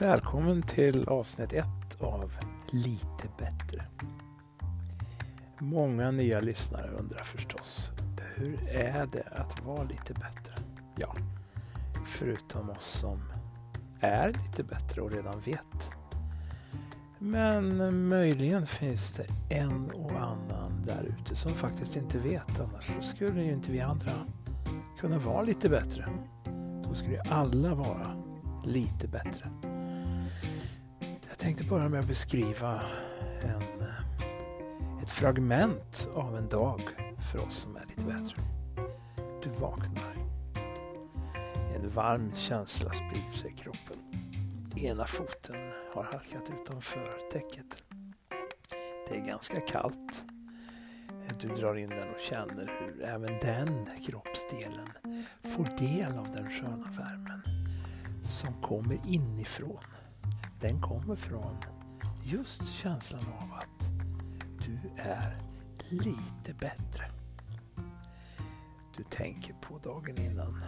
Välkommen till avsnitt 1 av Lite bättre. Många nya lyssnare undrar förstås, hur är det att vara lite bättre? Ja, förutom oss som är lite bättre och redan vet. Men möjligen finns det en och annan där ute som faktiskt inte vet. Annars så skulle ju inte vi andra kunna vara lite bättre. Då skulle ju alla vara lite bättre. Jag tänkte börja med att beskriva en, eh, ett fragment av en dag för oss som är lite bättre. Du vaknar. En varm känsla sprider sig i kroppen. Ena foten har halkat utanför täcket. Det är ganska kallt. Du drar in den och känner hur även den kroppsdelen får del av den sköna värmen som kommer inifrån den kommer från just känslan av att du är lite bättre. Du tänker på dagen innan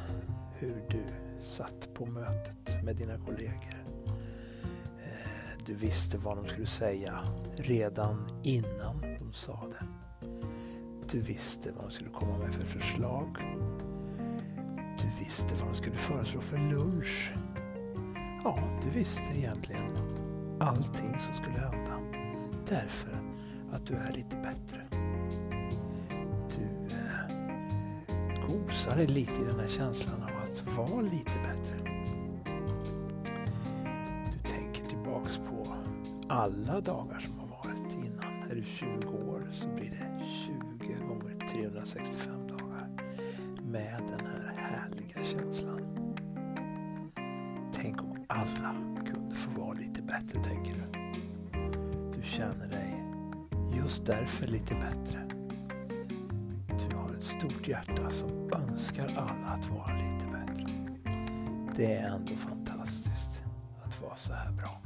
hur du satt på mötet med dina kollegor. Eh, du visste vad de skulle säga redan innan de sa det. Du visste vad de skulle komma med för förslag. Du visste vad de skulle föreslå för lunch Ja, du visste egentligen allting som skulle hända. Därför att du är lite bättre. Du eh, gosar dig lite i den här känslan av att vara lite bättre. Du tänker tillbaks på alla dagar som har varit innan. Är du 20 år så blir det 20 gånger 365 dagar med den här härliga känslan. Alla kunde få vara lite bättre, tänker du. Du känner dig just därför lite bättre. Du har ett stort hjärta som önskar alla att vara lite bättre. Det är ändå fantastiskt att vara så här bra.